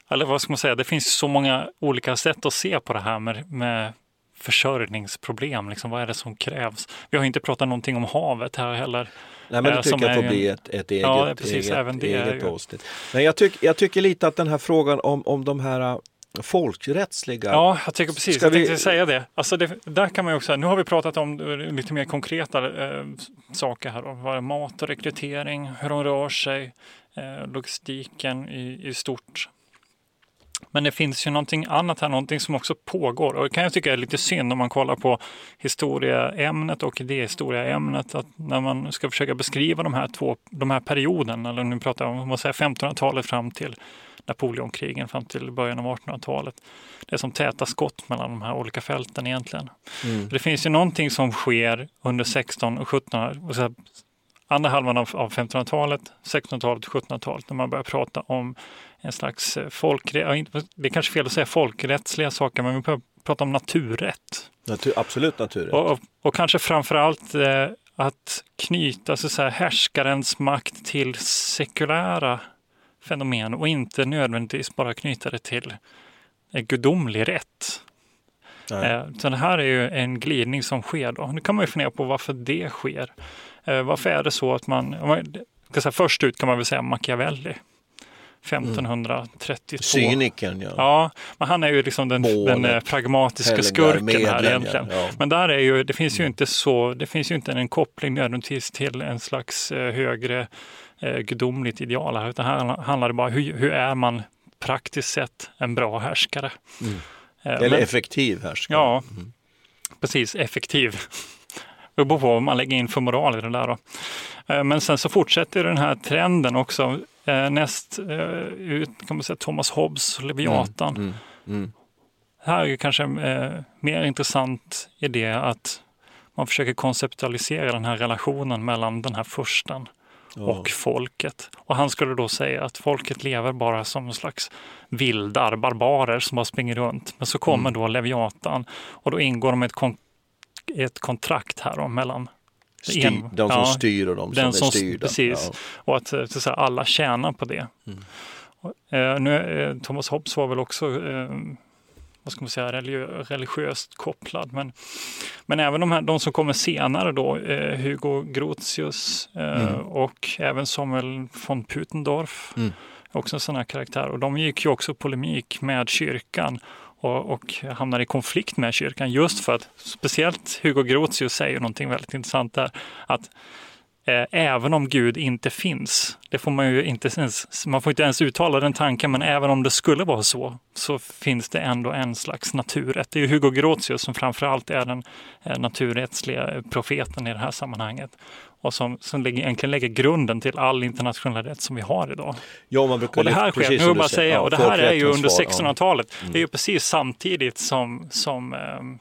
Eller vad ska man säga? Det finns så många olika sätt att se på det här med, med försörjningsproblem. Liksom, vad är det som krävs? Vi har inte pratat någonting om havet här heller. Nej, men det tycker jag får bli ett, ett eget, ja, precis, eget, även det eget avsnitt. Men jag, tyck, jag tycker lite att den här frågan om, om de här äh, folkrättsliga... Ja, jag tycker precis. Ska jag tänkte vi... säga det. Alltså det. Där kan man ju också, nu har vi pratat om äh, lite mer konkreta eh, saker här. Vad är mat och rekrytering, hur de rör sig, eh, logistiken i, i stort. Men det finns ju någonting annat här, någonting som också pågår. Och det kan jag tycka är lite synd om man kollar på historieämnet och idéhistoriaämnet. Att när man ska försöka beskriva de här två, de här perioden, eller nu pratar jag om 1500-talet fram till Napoleonkrigen fram till början av 1800-talet. Det är som täta skott mellan de här olika fälten egentligen. Mm. Det finns ju någonting som sker under 16 och 1700 andra halvan av 1500-talet, 1600-talet och 1700-talet när man börjar prata om en slags eh, folkrätt, det är kanske fel att säga folkrättsliga saker, men vi börjar prata om naturrätt. Natur, absolut naturrätt. Och, och, och kanske framförallt eh, att knyta så här, härskarens makt till sekulära fenomen och inte nödvändigtvis bara knyta det till eh, gudomlig rätt. Eh, så det här är ju en glidning som sker. Då. Nu kan man ju fundera på varför det sker. Eh, varför är det så att man, man säga, först ut kan man väl säga Machiavelli. 1532. Cynikern, ja. Ja, men han är ju liksom den, den eh, pragmatiska Helgar, skurken medlen, här egentligen. Ja. Men där är ju, det finns ju mm. inte så, det finns ju inte en koppling nödvändigtvis till en slags eh, högre eh, gudomligt ideal här, utan här handlar det bara hur, hur är man praktiskt sett en bra härskare? Mm. Eh, Eller men- effektiv härskare. Ja, precis. Effektiv. Det beror på vad man lägger in för moral i det där. Då. Men sen så fortsätter den här trenden också. Eh, Näst eh, ut kan man säga Thomas Hobbes Leviatan. Mm, mm. Här är kanske eh, mer intressant idé att man försöker konceptualisera den här relationen mellan den här fursten Ja. och folket. Och han skulle då säga att folket lever bara som en slags vildar, barbarer som bara springer runt. Men så kommer Mm. då Leviatan och då ingår de ett, kon- ett kontrakt här då, mellan Styr, en- de som ja, styr och de som den är som, styrda. Precis. Ja. Och att, eh, så att säga, alla tjänar på det. Mm. Och, eh, nu, eh, Thomas Hobbes var väl också eh, vad ska man säga, religi- religiöst kopplad. Men, men även de, här, de som kommer senare då, eh, Hugo Grotius eh, Mm. och även Samuel von Putendorf, Mm. också en sån här karaktär. Och de gick ju också polemik med kyrkan och, och hamnar i konflikt med kyrkan just för att speciellt Hugo Grotius säger någonting väldigt intressant där. Att eh, även om Gud inte finns, det får man ju inte ens, man får inte ens uttala den tanken, men även om det skulle vara så, så finns det ändå en slags naturrätt. Det är ju Hugo Grotius som framförallt är den eh, naturrättsliga profeten i det här sammanhanget och som, som lägger, egentligen lägger grunden till all internationell rätt som vi har idag. Ja, man brukar Och det här sker, nu vill bara säga, ja, och det här är ju under folkrättens svar, ja. 1600-talet. Mm. Det är ju precis samtidigt som, som ehm,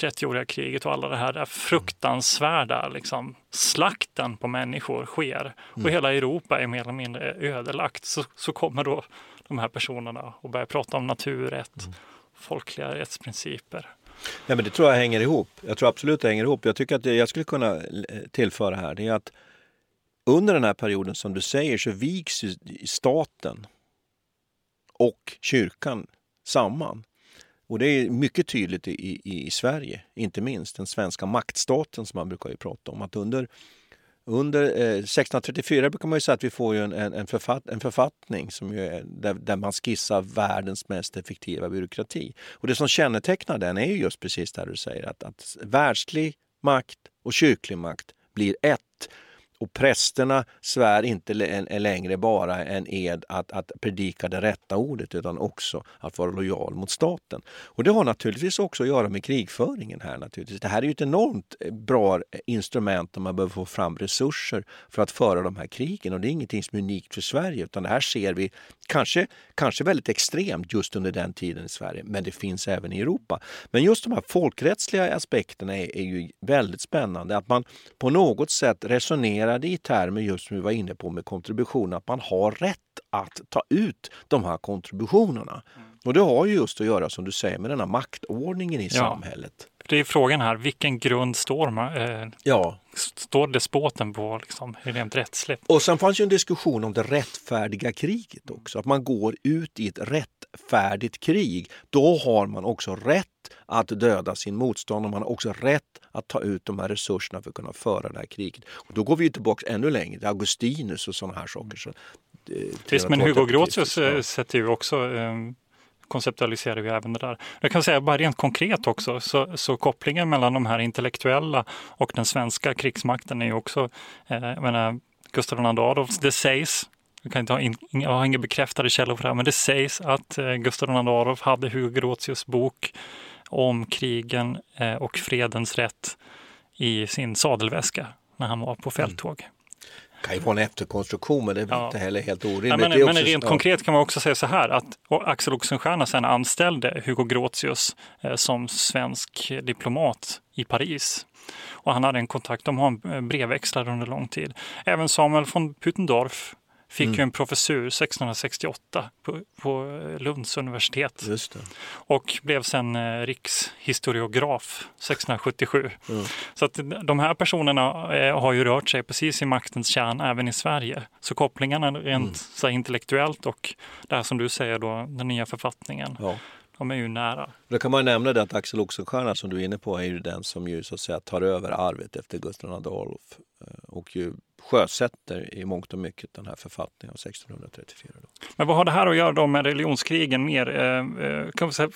30-åriga kriget och alla det här, det här fruktansvärda liksom, slakten på människor sker. Mm. Och hela Europa är mer eller mindre ödelagt. Så, så kommer då de här personerna och börjar prata om naturrätt, Mm. folkliga rättsprinciper. Nej, men det tror jag hänger ihop. Jag tror absolut det hänger ihop. Jag tycker att det jag skulle kunna eh, tillföra här det är att under den här perioden som du säger så viks ju staten och kyrkan samman. Och det är mycket tydligt i, i, i Sverige, inte minst den svenska maktstaten som man brukar ju prata om. Att under under eh, 1634 brukar man ju säga att vi får ju en, en, en, författ, en författning som ju är, där, där man skissar världens mest effektiva byråkrati. Och det som kännetecknar den är ju just precis det du säger, att, att världslig makt och kyrklig makt blir ett. Och prästerna svär inte längre bara en ed att, att predika det rätta ordet utan också att vara lojal mot staten. Och det har naturligtvis också att göra med krigföringen här. naturligtvis. Det här är ju ett enormt eh, bra eh, instrument om man behöver få fram resurser för att föra de här krigen. Och det är ingenting som är unikt för Sverige utan det här ser vi kanske, kanske väldigt extremt just under den tiden i Sverige, men det finns även i Europa. Men just de här folkrättsliga aspekterna är, är ju väldigt spännande. Att man på något sätt resonerade i termer just som vi var inne på med kontribution, att man har rätt att ta ut de här kontributionerna. Och det har ju just att göra som du säger med den här maktordningen i Ja. samhället. Det är frågan här, vilken grund står, man, eh, Ja. står despoten på liksom, rent rättsligt? Och sen fanns ju en diskussion om det rättfärdiga kriget också. Att man går ut i ett rättfärdigt krig. Då har man också rätt att döda sin motståndare. Man har också rätt att ta ut de här resurserna för att kunna föra det här kriget. Och då går vi tillbaka ännu längre till Augustinus och sådana här saker. Så, eh, Visst, men 312 Hugo Grotius ja. eh, sätter ju också eh, konceptualiserar ju även det där. Jag kan säga bara rent konkret också, så, så kopplingen mellan de här intellektuella och den svenska krigsmakten är ju också, eh, jag menar, Gustav II Adolf, det sägs, jag, kan inte ha in, jag har inga bekräftade källor för det här, men det sägs att eh, Gustav II Adolf hade Hugo Grotius bok om krigen eh, och fredens rätt i sin sadelväska när han var på fälttåg. Det kan ju vara en efterkonstruktion men det är Ja. inte heller helt orimligt. Ja, men, men rent ja. konkret kan man också säga så här att Axel Oxenstierna sen anställde Hugo Grotius eh, som svensk diplomat i Paris. Och han hade en kontakt, de har en eh, brevväxlare under lång tid. Även Samuel von Putendorf fick Mm. ju en professur 1668 på, på Lunds universitet. Och blev sen eh, rikshistoriograf 1677. Mm. Så att de här personerna eh, har ju rört sig precis i maktens kärna även i Sverige. Så kopplingarna rent Mm. så här, intellektuellt och det här som du säger då, den nya författningen, Ja. de är ju nära. Då kan man nämna det att Axel Oxenstierna som du är inne på är ju den som ju så att säga tar över arvet efter Gustav II Adolf eh, och ju sjösätter i mångt och mycket den här författningen av 1634. Då. Men vad har det här att göra då med religionskrigen mer? Eh, eh kan säga,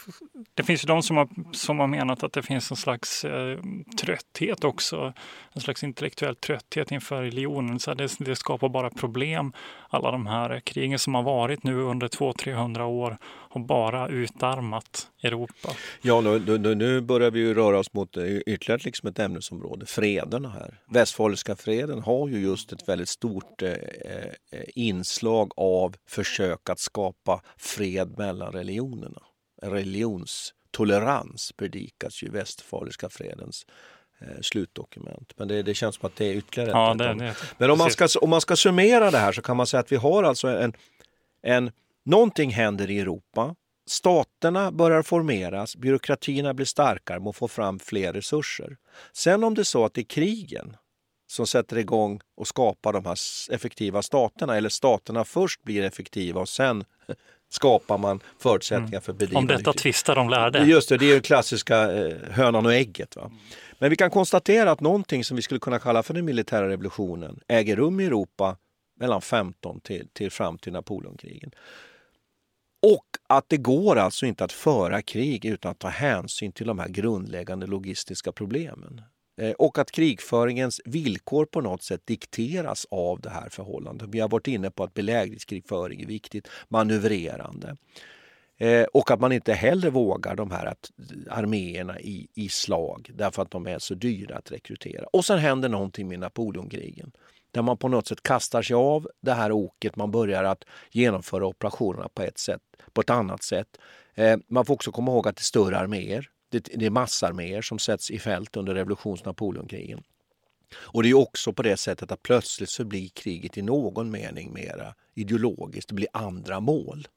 det finns ju de som har, som har menat att det finns en slags eh, trötthet också. En slags intellektuell trötthet inför religionen. Så det, det skapar bara problem. Alla de här krigen som har varit nu under 200-300 år har bara utarmat Europa. Ja, nu, nu, nu, börjar vi ju röra oss mot ytterligare liksom ett ämnesområde, frederna här. Västfaliska freden har ju just ett väldigt stort eh, eh, inslag av försök att skapa fred mellan religionerna. Religionstolerans predikas ju i Västfaliska fredens eh, slutdokument. Men det, det, känns som att det är ytterligare ja, ett det, det, Men om man, ska, om man ska summera det här så kan man säga att vi har alltså en, en Någonting händer i Europa. Staterna börjar formeras, byråkratierna blir starkare och får fram fler resurser. Sen om det är så att det är krigen som sätter igång och skapar de här effektiva staterna eller staterna först blir effektiva och sen skapar man förutsättningar mm. för bedrivande Om detta tvistar de lärde. Just det, det är den klassiska eh, hönan och ägget. Va? Men vi kan konstatera att någonting som vi skulle kunna kalla för den militära revolutionen äger rum i Europa mellan 15 till, till fram till Napoleonkrigen. Och att det går alltså inte att föra krig utan att ta hänsyn till de här grundläggande logistiska problemen. Eh, och att krigföringens villkor på något sätt dikteras av det här förhållandet. Vi har varit inne på att belägringskrigföring är viktigt, manövrerande. Eh, och att man inte heller vågar de här arméerna i, i slag därför att de är så dyra att rekrytera. Och sen händer någonting med Napoleonkrigen där man på något sätt kastar sig av det här oket. Man börjar att genomföra operationerna på ett, sätt, på ett annat sätt. Eh, man får också komma ihåg att det är större arméer. Det, det är massarméer som sätts i fält under revolutions Napoleonkrigen. Och det är också på det sättet att plötsligt så blir kriget i någon mening mera ideologiskt. Det blir andra mål.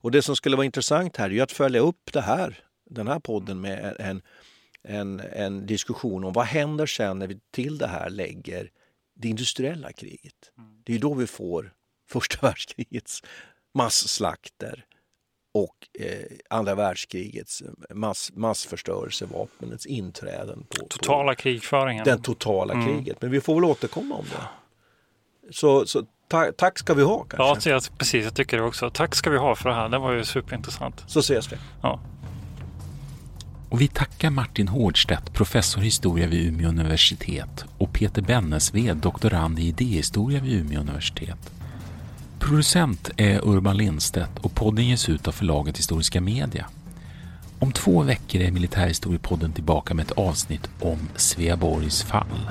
Och det som skulle vara intressant här är att följa upp det här, den här podden med en, en, en diskussion om vad händer sen när vi till det här lägger det industriella kriget. Mm. Det är då vi får första världskrigets masslakter och eh, andra världskrigets mass, massförstörelsevapnets inträden. På, totala på krigföringen. Den totala mm. kriget. Men vi får väl återkomma om det. Så, så ta, tack ska vi ha kanske. Ja, precis. Jag tycker det också. Tack ska vi ha för det här. Det var ju superintressant. Så ses vi. Ja. Och vi tackar Martin Hårdstedt, professor i historia vid Umeå universitet och Peter Bennesved, doktorand i idéhistoria vid Umeå universitet. Producent är Urban Lindstedt och podden ges ut av förlaget Historiska Media. Om två veckor är Militärhistoriepodden tillbaka med ett avsnitt om Sveaborgs fall.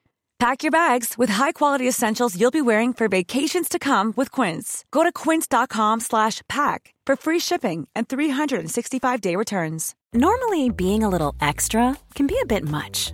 Pack your bags with high-quality essentials you'll be wearing for vacations to come with Quince. Go to quince.com slash pack for free shipping and 365-day returns. Normally, being a little extra can be a bit much.